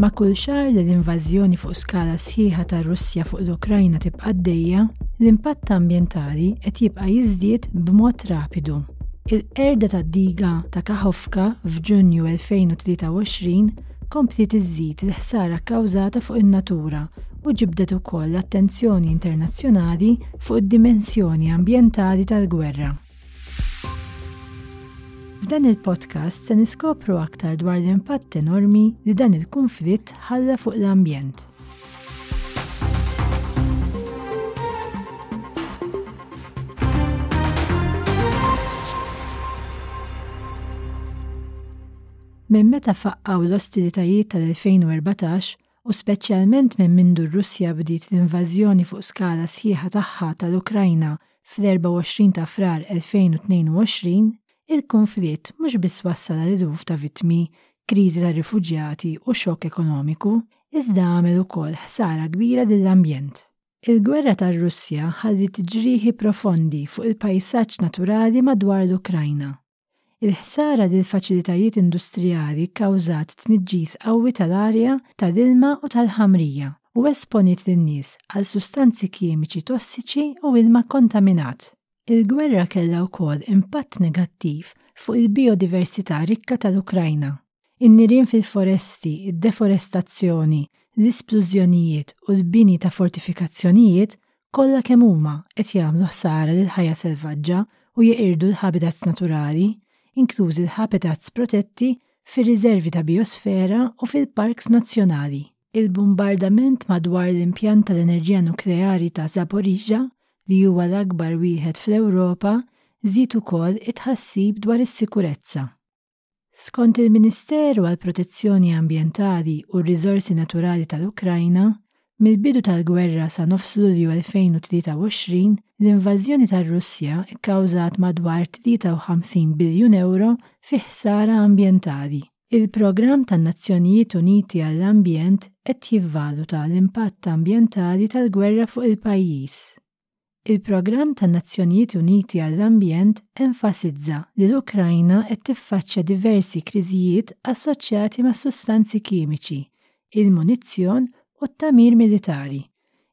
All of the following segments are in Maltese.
Ma' kull xahar li l-invażjoni fuq skala sħiħa tar-Russja fuq l-Ukrajna tibqa' għaddejja, l-impatt ambjentali qed jibqa' jiżdied b'mod rapidu. Il-qerda tad-diga ta' Kakhovka f'Ġunju 2023 kompliet iżżid il-ħsara kkawżata fuq in-natura u ġibdet ukoll l-attenzjoni internazzjonali fuq id-dimensjoni ambjentali tal-gwerra. F'dan il-podcast se niskopru aktar dwar l-impatt enormi li dan il-kunflitt ħalla fuq l-ambjent. Minn meta faqqaw l-ostilitajiet tal-2014, u speċjalment minn mindu r-Russja bdiet l-invażjoni fuq skala sħiħa tagħha tal-Ukrajna fl-24 ta' Frar 2022, il-kunflitt mhux biss wassal għal eluf ta' vittmi, kriżi tar-rifuġjati u xokk ekonomiku, iżda għamel ukoll ħsara kbira lill-ambjent. Il-gwerra tar-Russja ħalliet ġrieħi profondi fuq il-pajsaġġ naturali madwar l-Ukrajna. Il-ħsara lill-faċilitajiet industrijali kkawżat tniġġis qawwi tal-arja, tal-ilma u tal-ħamrija u esponiet lin-nies għal sustanzi kimiċi tossiċi u ilma kkontaminat. Il-gwerra kellha wkoll impatt negattiv fuq il-bijodiversità rikka tal-Ukrajna. In-nirien fil-foresti, id-deforestazzjoni, l-isplużjonijiet u l-bini ta' fortifikazzjonijiet, kollha kemm huma, qed jagħmlu ħsara lill-ħajja selvaġġa u jeqirdu l-ħabitats naturali, inklużi l-ħapetats protetti fir-riżervi ta' bijosfera u fil-parks nazzjonali. Il-bumbardament madwar l-impjant tal-enerġija nukleari ta' Zaporizhzhia, li huwa l-akbar wieħed fl-Ewropa, żied ukoll it-tħassib dwar is-sikurezza. Skont il-Ministeru għall-Protezzjoni Ambjentali u r-Riżorsi Naturali tal-Ukrajna, mill-bidu tal-gwerra sa nofs Lulju 2023, l-invażjoni tar-Russja kkawżat madwar 53 biljun ewro fi ħsara ambjentali. Il-Programm tan-Nazzjonijiet Uniti għall-Ambjent qed jivvaluta l-impatt ambjentali tal-gwerra fuq il-pajjiż. Il-Programm tan-Nazzjonijiet Uniti għall-Ambjent enfasizza li l-Ukrajna qed tiffaċċja diversi kriżijiet assoċjati mas-sustanzi kimiċi, il-munizzjon u t-tagħmir militari,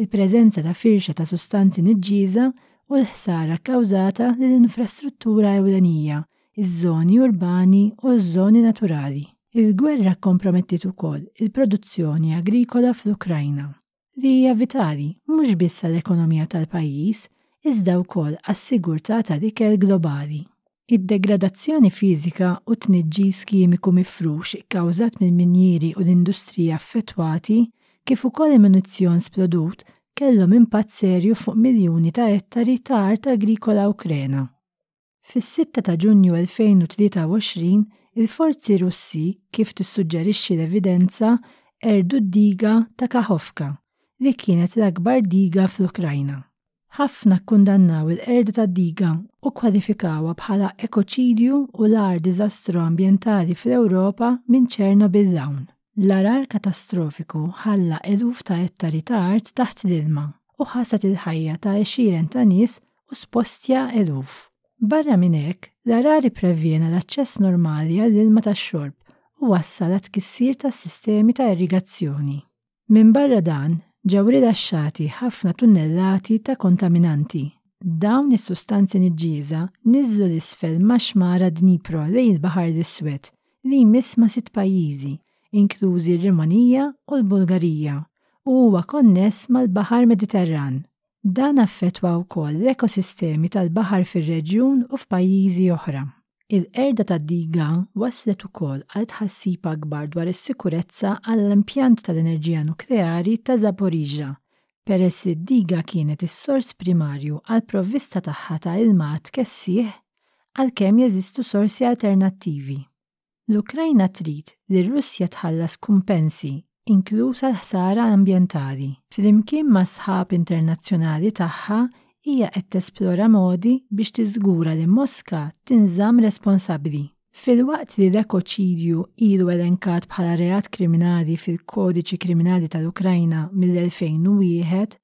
il-preżenza ta' firxa ta' sustanzi niġġieża u l-ħsara kkawżata lill-infrastruttura ewlenija, iż-żoni urbani u ż-żoni naturali. Il-gwerra kkompromettiet ukoll il-produzzjoni agrikola fl-Ukrajna. li hija vitali mhux biss għall-ekonomija tal-pajjiż iżda wkoll għas-sigurtà tal-ikel globali. Id-degradazzjoni fiżika u t-tniġġis kimiku mifrux kkawżat mill-minjieri u l-industriji affettwati, kif ukoll il-munizzjon sprodut, kellhom impatt serju fuq miljuni ta' ettari ta' art agrikola Ukrena. Fis-6 ta' Ġunju 2023, il-forzi Russi, kif tissuġġerixxi l-evidenza, qerdu d-diga ta' Kakhovka, li kienet l-akbar diga fl-Ukrajna. Ħafna kkundannaw il-qerda tad-diga u kkwalifikawha bħala ekoċidju u l-agħar diżastru ambjentali fl-Ewropa minn Ċernobil 'l hawn. L-għargħar katastrofiku ħalla eluf ta' ettari ta' art taħt l-ilma u ħasad il-ħajja ta' għexieren ta' nies u spostja eluf. Barra minn hekk, l-għargħar ipprevjena l-aċċess normali għall-ilma tax-xorb u wassal għat-tkissir tas-sistemi ta' irrigazzjoni. Minbarra dan, ġew rilaxxati ħafna tunnellati ta' kontaminanti. Dawn is-sustanzi niġġieża niżlu 'l isfel max-xmara Dnipro lejn il-Baħar l-Iswed, li jmiss ma' sitt pajjiżi, inklużi r-Rumanija u l-Bulgarija, u huwa konness mal-Baħar Mediterran. Dan affettwa wkoll l-ekosistemi tal-baħar fir-reġjun u f'pajjiżi oħra. Il-qerda tad-diga wasslet ukoll għal tħassib akbar dwar is-sikurezza għall-impjant tal-enerġija nukleari ta' Zaporizhzhia, Peress li d-diga kienet is-sors primarju għall-provvista tagħha ta' ilma għat-tkessiħ, għalkemm jeżistu sorsi alternattivi. L-Ukrajna trid li r-Russja tħallas kumpensi, inkluż għall-ħsara ambjentali. Flimkien mas-sħab internazzjonali tagħha, hija qed tesplora modi biex tiżgura li Moska tinżamm responsabbli. Filwaqt li l-ekoċidju ilu elenkat bħala reat kriminali fil-Kodiċi Kriminali tal-Ukrajna mill-2001,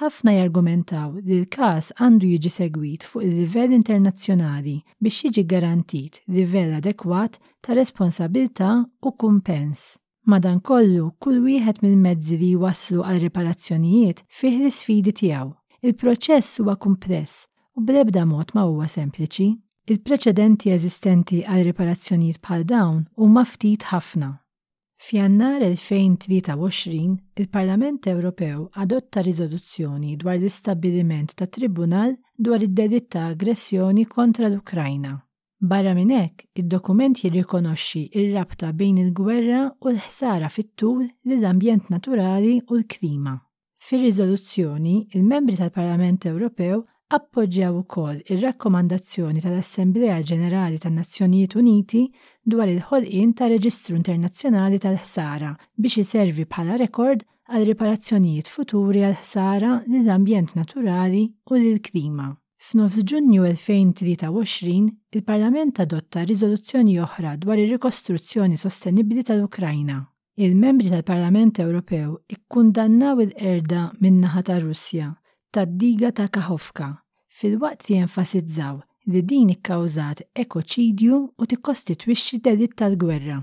ħafna jargumentaw li l-każ għandu jiġi segwit fuq il-livell internazzjonali biex jiġi ggarantit livell adekwat ta' responsabilità u kumpens. Madankollu, kull wieħed mill-mezzi li jwasslu għal riparazzjonijiet fih l-isfidi tiegħu. Il-proċess huwa kumpless u bl-ebda mod ma huwa sempliċi. Il-preċedenti eżistenti għal riparazzjonijiet bħal dawn huma ftit ħafna. F'Jannar 2023, il-Parlament Ewropew adotta riżoluzzjoni dwar l-istabbiliment ta' Tribunal dwar id-delitt ta' aggressjoni kontra l-Ukrajna. Barra minn hekk, id-dokument jirrikonoxxi r-rabta bejn il-gwerra u l-ħsara fit-tul lill-ambjent naturali u l-klima. Fir-riżoluzzjoni, il-Membri tal-Parlament Ewropew appoġġjaw ukoll ir-Rakkomandazzjoni tal-Assemblea Ġenerali tan-Nazzjonijiet Uniti dwar il-ħolqien ta' Reġistru Internazzjonali tal-Ħsara biex iservi bħala rekord għal riparazzjonijiet futuri għall-ħsara lill-ambjent naturali u lill-klima. F'nofs Ġunju 2023, il-Parlament adotta riżoluzzjoni oħra dwar ir-rikostruzzjoni sostenibbli tal-Ukrajna. Il-Membri tal-Parlament Ewropew ikkundannaw il-qerda min-naħa tar-Russja tad-diga ta' Kakhovka, filwaqt li enfasizzaw li din ikkawżat ekoċidju u tikkostitwixxi delitt tal-gwerra.